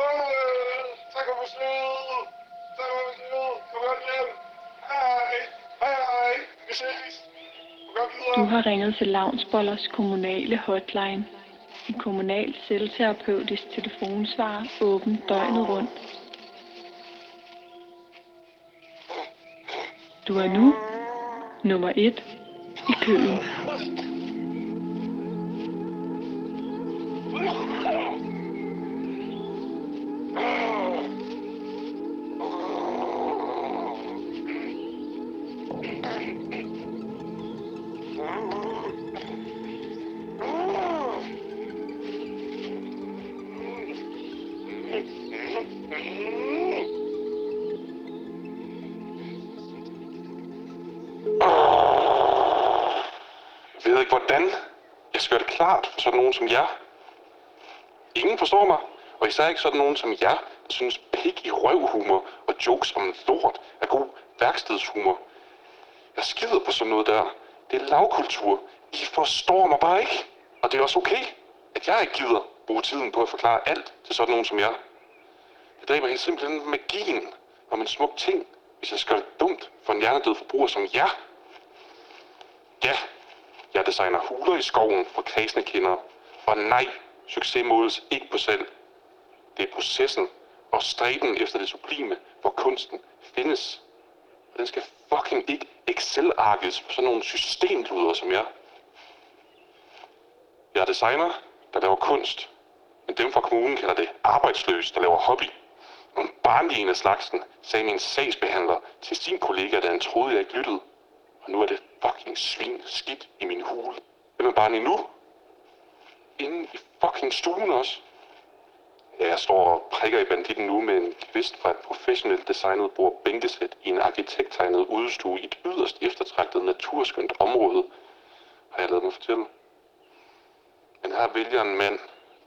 Farvel. Tak for besøget. Tak for besøget. Kom godt hjem. Hej. Hej, hej. Vi ses. Kom godt videre. Du har ringet til Lavnsbollers kommunale hotline. En kommunal selvterapeutisk telefonsvar åben døgnet rundt. Du er nu nummer 1 i køen. Jeg ved ikke hvordan. Jeg skal gøre det klart for sådan nogen som jer. Ingen forstår mig, og især ikke sådan nogen som jer, der synes pik i røvhumor og jokes om lort er god værkstedshumor. Jeg skider på sådan noget der. Det er lavkultur. I forstår mig bare ikke. Og det er også okay, at jeg ikke gider bruge tiden på at forklare alt til sådan nogen som jer. Jeg dræber helt simpelthen magien om en smuk ting, hvis jeg skal det dumt for en hjernedød forbruger som jer. Ja, jeg designer huler i skoven for kredsende kinder. Og nej, succes måles ikke på selv. Det er processen og stræben efter det sublime, hvor kunsten findes. Den skal fucking ikke Excel-arkes på sådan nogle systemluder som jeg. Jeg er designer, der laver kunst. Men dem fra kommunen kalder det arbejdsløs, der laver hobby. Og en barnlig en af slagsen, sagde min sagsbehandler til sin kollega, da han troede, jeg ikke lyttede. Og nu er det fucking svin skidt i min hule. Hvem er barn nu? Inde i fucking stuen også. Ja, jeg står og prikker i banditten nu med en kvist fra et professionelt designet bord bænkesæt i en arkitekttegnet udestue i et yderst eftertragtet naturskønt område, har jeg lavet mig fortælle. Men her vælger en mand,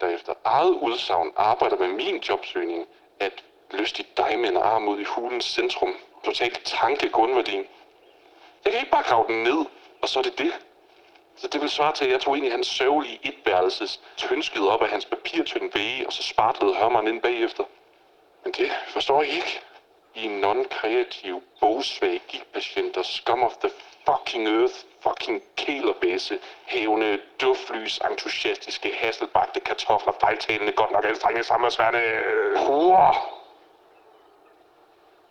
der efter eget udsagn arbejder med min jobsøgning, at lystigt dig med en arm ud i hulens centrum. Totalt tanke grundværdien. Jeg kan ikke bare grave den ned, og så er det det. Så det vil svare til, at jeg tog ind i hans sørgelige etværelses, tønskede op af hans papirtynde væge, og så spartlede hørmeren ind bagefter. Men det forstår I ikke. I non-kreativ, bogsvage gigtpatient, scum of the fucking earth, fucking kælerbæse, hævende, duftlys, entusiastiske, hasselbagte kartofler, fejltalende, godt nok anstrengende, samværsværende, øh, horer.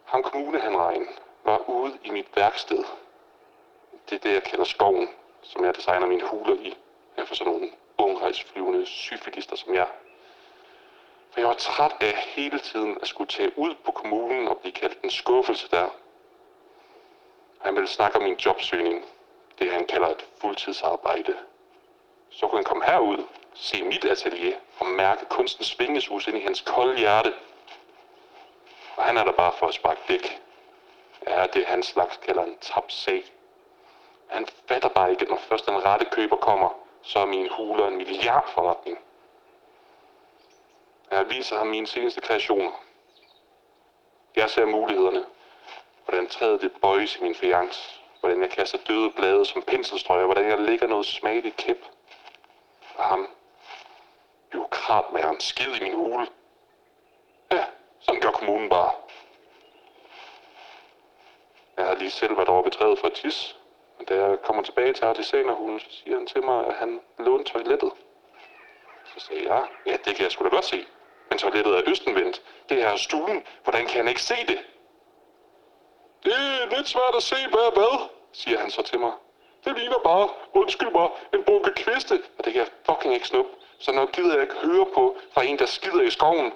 Ham kommunehandregn var ude i mit værksted. Det er det, jeg kalder skoven, som jeg designer mine huler i. Jeg for sådan nogle ungrejsflyvende syfilister som jeg. For jeg var træt af hele tiden at skulle tage ud på kommunen og blive kaldt en skuffelse der. Han ville snakke om min jobsøgning. Det han kalder et fuldtidsarbejde. Så kunne han komme herud, se mit atelier og mærke kunstens vingesus ind i hans kolde hjerte. Og han er der bare for at sparke dæk. Ja, det er hans slags kalder en tabt sag. Han fatter bare ikke, at når først den rette køber kommer, så er min huler en milliardforretning. Jeg viser ham mine seneste kreationer. Jeg ser mulighederne. Hvordan træet det bøjes i min fiance. Hvordan jeg kaster døde blade som penselstrøger. Hvordan jeg lægger noget smageligt kæp. Og ham, byråkratmageren, skid i min hule. Ja, sådan gør kommunen bare. Jeg har lige selv været over ved træet for at tisse. Da jeg kommer tilbage til artisanerhulen, så siger han til mig, at han lånte toilettet. Så sagde jeg, ja, det kan jeg sgu da godt se. Men toilettet er østenvendt. Det er stuen. Hvordan kan han ikke se det? Det er lidt svært at se, hvad er hvad, siger han så til mig. Det ligner bare, undskyld mig, en bunke kviste, og det kan jeg fucking ikke snuppe. Så når gider jeg ikke høre på fra en, der skider i skoven.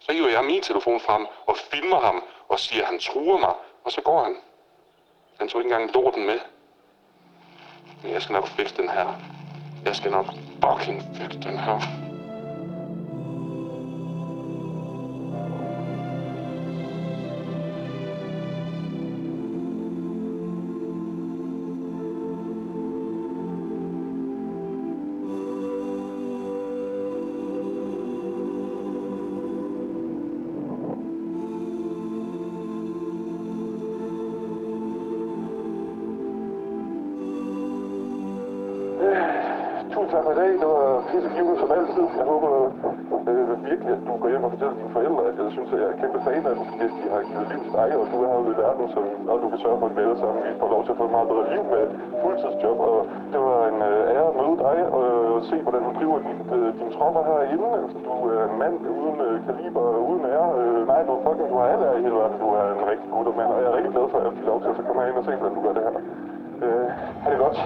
Så hiver jeg min telefon frem og filmer ham og siger, at han truer mig, og så går han. Han tog ikke engang lorten med. Jeg skal nok fikse den her. Jeg skal nok fucking fikse den her. Virkelig, at du går hjem og fortæller dine forældre, at jeg synes, at jeg er kæmpe fan af dem, hvis de har givet liv til dig, og du er herude i verden, som, og du kan sørge for, at vi alle sammen vi får lov til at få et meget bedre liv med fuldtidsjob. Og det var en øh, ære at møde dig og øh, se, hvordan du driver din, øh, dine tropper herinde. Altså, du er en mand uden øh, kaliber og uden ære. Øh, nej, du er fucking, du har alle ære i hele verden. Du er en rigtig god mand, og jeg er rigtig glad for, at jeg fik lov til at komme herind og se, hvordan du gør det her. Øh, ha' det godt.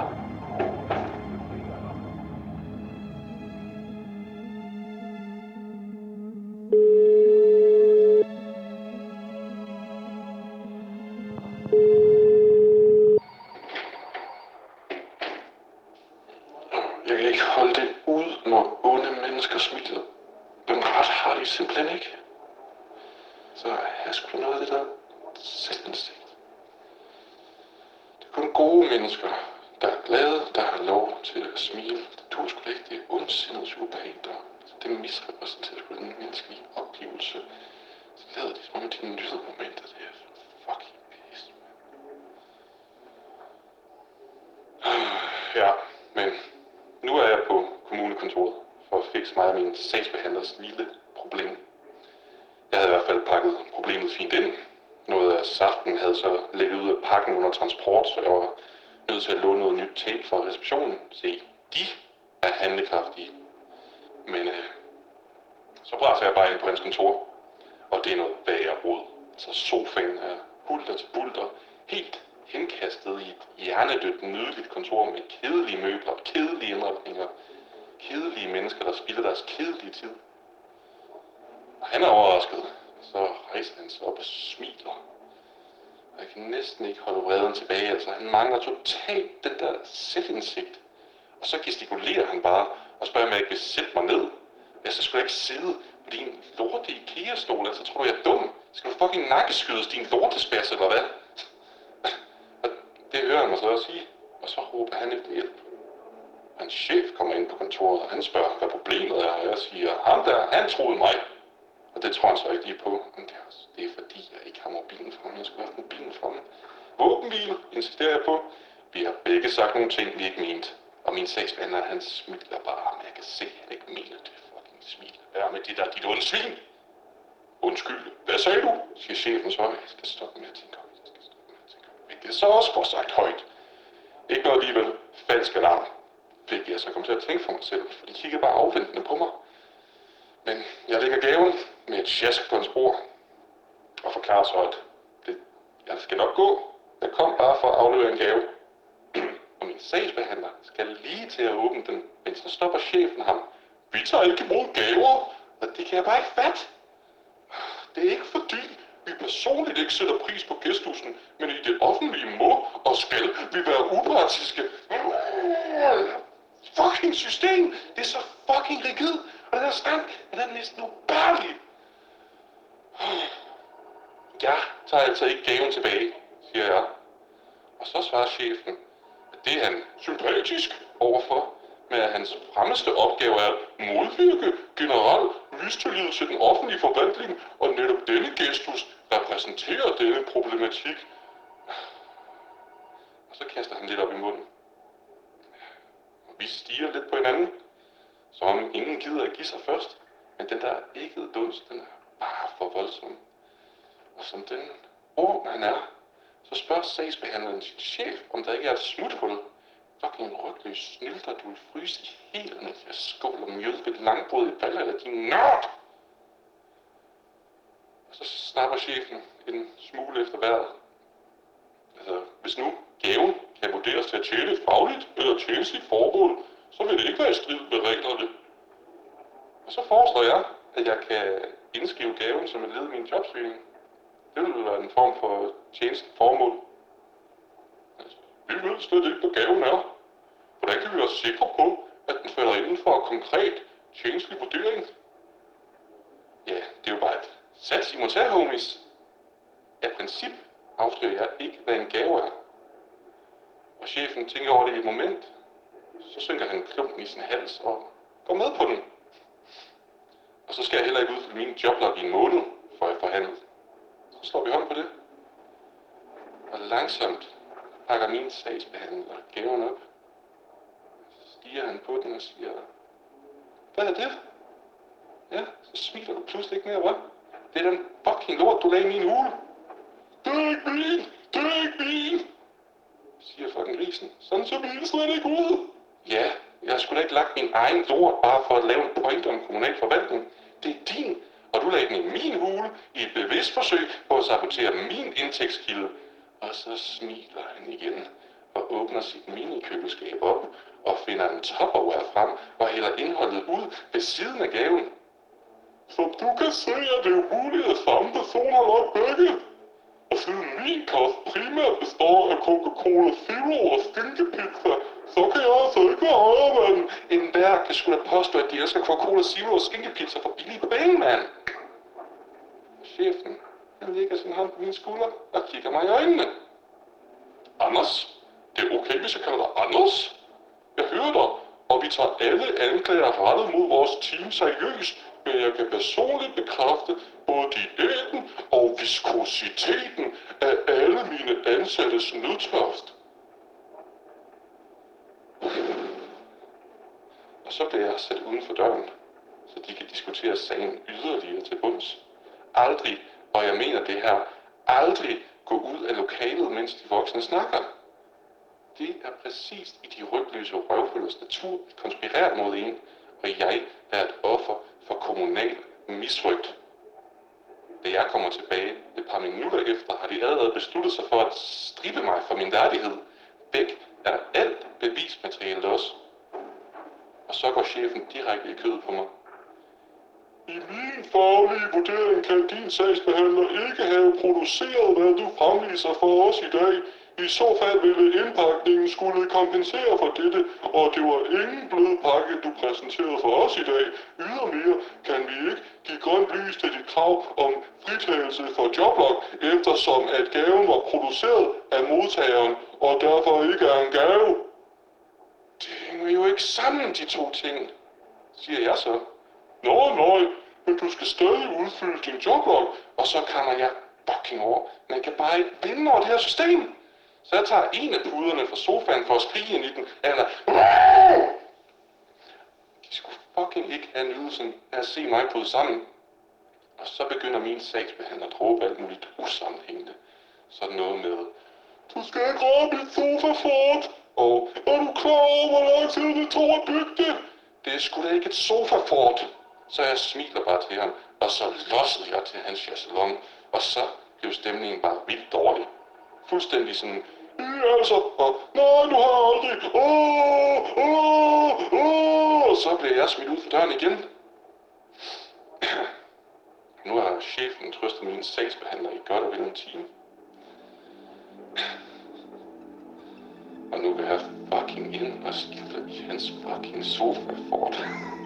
Ja, men nu er jeg på kommunekontoret for at fikse mig og min sagsbehandlers lille problem. Jeg havde i hvert fald pakket problemet fint ind. Noget af saften havde så lægget ud af pakken under transport, så jeg var nødt til at låne noget nyt tape fra receptionen. Se, de er handlekraftige. Men øh, så brænder jeg bare ind på hans kontor, og det er noget værre råd. Så sofaen er hulter til bulter, helt henkastet i et hjernedødt, nydeligt kontor med kedelige møbler, kedelige indretninger, kedelige mennesker, der spilder deres kedelige tid. Og han er overrasket. Så rejser han sig op og smiler. Og jeg kan næsten ikke holde vreden tilbage. Altså, han mangler totalt den der selvindsigt. Og så gestikulerer han bare og spørger, om jeg ikke vil sætte mig ned. Jeg så skulle jeg ikke sidde på din lorte IKEA-stol. Altså, tror du, jeg er dum? Skal du fucking nakkeskydes, din lortespas, eller hvad? Det hører han mig så også sige. Og så råber han efter hjælp. Hans chef kommer ind på kontoret, og han spørger, hvad problemet er. Og jeg siger, ham der, han troede mig. Og det tror han så ikke lige på. Men det er, også, det er fordi, jeg ikke har mobilen fremme. Jeg skulle have haft mobilen fremme. Våbenhvile, insisterer jeg på. Vi har begge sagt nogle ting, vi ikke mente. Og min sagsbehandler, han smiler bare, men jeg kan se, at han ikke mener det fucking smil. Hvad med det der, dit onde svin? Undskyld, hvad sagde du? siger chefen så. Jeg skal stoppe med at tænke højt. Jeg skal stoppe med at så også får sagt højt. Ikke noget alligevel. Falsk alarm. Fik jeg så kom til at tænke for mig selv, for de kiggede bare afventende på mig. Men jeg lægger gaven med et sjask på hans bord, og forklarer så, at det, jeg skal nok gå. Jeg kom bare for at aflevere en gave. og min sagsbehandler skal lige til at åbne den, men så stopper chefen ham. Vi tager ikke imod gaver, og det kan jeg bare ikke fat. Det er ikke for dybt vi personligt ikke sætter pris på gæsthusen, men i det offentlige må og skal vi være upartiske. Fucking system! Det er så fucking rigid, og den her stank, den er næsten ubærlig. Jeg tager altså ikke gaven tilbage, siger jeg. Og så svarer chefen, at det er han sympatisk overfor, men at hans fremmeste opgave er at modvirke generel mistillid til den offentlige forvaltning, og netop denne gestus repræsenterer denne problematik. Og så kaster han lidt op i munden. Og vi stiger lidt på hinanden, som om ingen gider at give sig først. Men den der æggede dunst, den er bare for voldsom. Og som den ord han er, så spørger sagsbehandleren sin chef, om der ikke er et smuthul. Fucking rygtløs snilder, du vil fryse i helerne. Jeg skåler mjød ved langbrød i ballerne, din nørd. Og så snapper chefen en smule efter vejret. Altså, hvis nu gaven kan vurderes til at tjene fagligt eller tjenestligt formål, så vil det ikke være i strid med reglerne. Og så foreslår jeg, at jeg kan indskrive gaven som et led i min jobsøgning. Det vil være en form for tjenestligt formål vi ved slet ikke, hvad gaven er. Hvordan kan vi være sikre på, at den falder inden for konkret tjenestelig vurdering? Ja, det er jo bare et sats i monter, homies. Af princip afslører jeg ikke, hvad en gave er. Og chefen tænker over det i et moment. Så synker han klumpen i sin hals og går med på den. Og så skal jeg heller ikke udfylde min joblog i en måned, for at forhandle. Så slår vi hånd på det. Og langsomt pakker min sagsbehandler gaven op. Så stiger han på den og siger, hvad er det? Ja, så smiler du pludselig ikke mere, hva'? Det er den fucking lort, du lagde i min hule. Det er ikke min! Det er ikke min! Siger fucking grisen. Sådan så min slet ikke ud. Ja, jeg skulle da ikke lagt min egen lort bare for at lave en point om kommunal forvaltning. Det er din, og du lagde den i min hule i et bevidst forsøg på at sabotere min indtægtskilde. Og så smiler han igen og åbner sit minikøleskab op og finder en topperware frem og hælder indholdet ud ved siden af gaven. Så du kan se, er det umuligt at samme person har lagt begge. Og siden min kost primært består af Coca-Cola Zero og stinkepizza, så kan jeg altså ikke være højere, mand. En hver kan skulle påstå, at de elsker Coca-Cola Zero og skinkepizza for billige penge, mand. Chefen, han lægger sin hånd på min skulder og kigger mig i øjnene. Anders, det er okay, hvis jeg kalder dig Anders. Jeg hører dig, og vi tager alle anklager rettet mod vores team seriøst, men jeg kan personligt bekræfte både diæten og viskositeten af alle mine ansattes nødtørft. Og så bliver jeg sat uden for døren, så de kan diskutere sagen yderligere til bunds. Aldrig, og jeg mener det her, aldrig gå ud af lokalet, mens de voksne snakker. Det er præcis i de rygløse røvhullers natur at konspirere mod en, og jeg er et offer for kommunal misrygt. Da jeg kommer tilbage et par minutter efter, har de allerede besluttet sig for at stribe mig for min værdighed. Væk er alt bevismateriale også. Og så går chefen direkte i kødet på mig. I min faglige vurdering kan din sagsbehandler ikke have produceret, hvad du fremviser for os i dag. I så fald ville indpakningen skulle kompensere for dette, og det var ingen blød pakke, du præsenterede for os i dag. Ydermere kan vi ikke give grønt lys til dit krav om fritagelse for joblok, eftersom at gaven var produceret af modtageren, og derfor ikke er en gave. Det hænger jo ikke sammen, de to ting, siger jeg så. Nå, nej, men du skal stadig udfylde din joblog, og så kommer jeg fucking over. Man kan bare ikke vinde over det her system. Så jeg tager en af puderne fra sofaen for at skrige ind i den, eller... De skulle fucking ikke have nydelsen af at se mig bryde sammen. Og så begynder min sagsbehandler at råbe alt muligt usammenhængende. Sådan noget med, du skal ikke røre mit sofa fort, og er du klar over, hvor lang tid det tog at bygge det? Det er sgu da ikke et sofa fort. Så jeg smiler bare til ham, og så lossede jeg til hans chaiselong, og så blev stemningen bare vildt dårlig. Fuldstændig sådan, øh, altså, og nej, du har jeg aldrig, åh, åh, åh, og så blev jeg smidt ud for døren igen. Nu har chefen trøstet min sagsbehandler i godt og vel en time. Og nu vil jeg fucking ind og skifte i hans fucking sofa fort. Det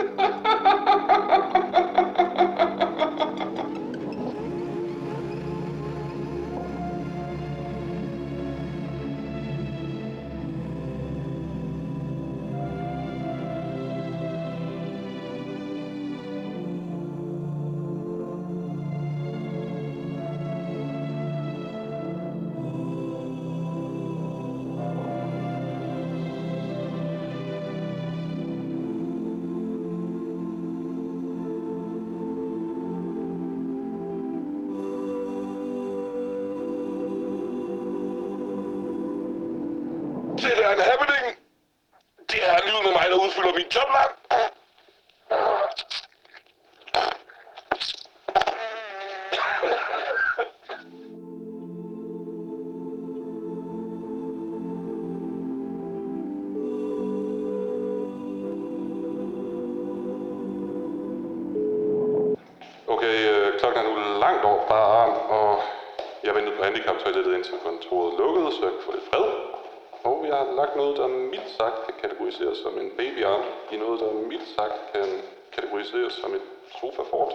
fylder min joblang. Okay, øh, klokken er nu langt over bare arm, og jeg ventede på handicaptoilettet indtil kontoret lukkede, så jeg kunne få lidt fred. Og jeg har lagt noget, der mildt sagt kan kategoriseres som en babyarm, i noget, der mildt sagt kan kategoriseres som et sofafort.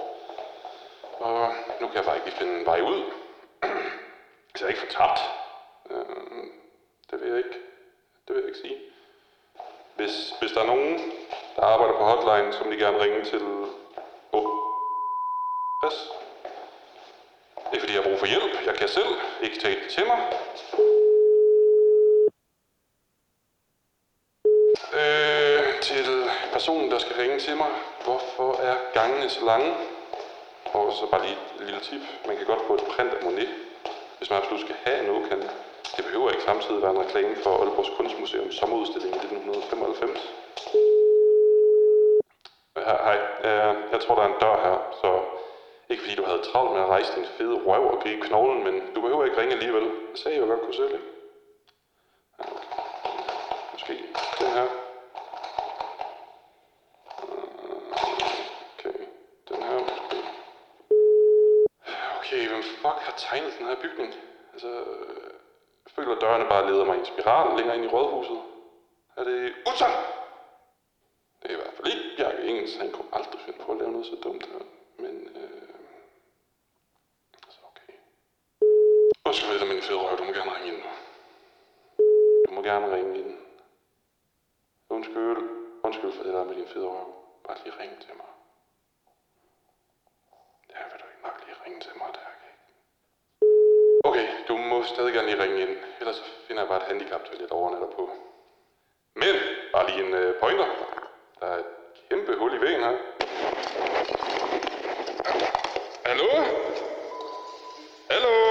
Og nu kan jeg bare ikke finde en vej ud. Så jeg er ikke fortabt. Øh, det vil jeg ikke. Det vil jeg ikke sige. Hvis, hvis der er nogen, der arbejder på hotline, som de gerne ringe til... Oh. Pas. Det er fordi, jeg har brug for hjælp. Jeg kan selv ikke tage det til mig. Øh, til personen, der skal ringe til mig. Hvorfor er gangene så lange? Og så bare lige et lille tip. Man kan godt få et print af Monet, hvis man absolut skal have en Okan. Det behøver ikke samtidig være en reklame for Aalborgs Kunstmuseum sommerudstilling i 1995. Her, hej. Øh, jeg tror, der er en dør her, så ikke fordi du havde travlt med at rejse din fede røv og gribe knoglen, men du behøver ikke ringe alligevel. Jeg sagde jo godt kunne selv, ikke? Ja, okay. Måske den her. Okay, den her måske. Okay, hvem fuck har tegnet den her bygning? Altså, jeg føler, at dørene bare leder mig i en spiral længere ind i rådhuset. Er det Utzon? Det er i hvert fald ikke Bjarke Engels. Han kunne aldrig finde på at lave noget så dumt her. Men, øh... Altså, okay. Undskyld, det min fede røv. Du må gerne ringe ind nu. Du må gerne ringe ind. Undskyld. Undskyld for det der med din fede røv. Bare lige ring til mig. Ja, vil du ikke nok lige ringe til mig, der, okay? Okay, du må stadig gerne lige ringe ind. Ellers finder jeg bare et handicap-toilet overnatter på. Men, bare lige en øh, pointer. Der er et kæmpe hul i væggen her. Hallo? Hallo?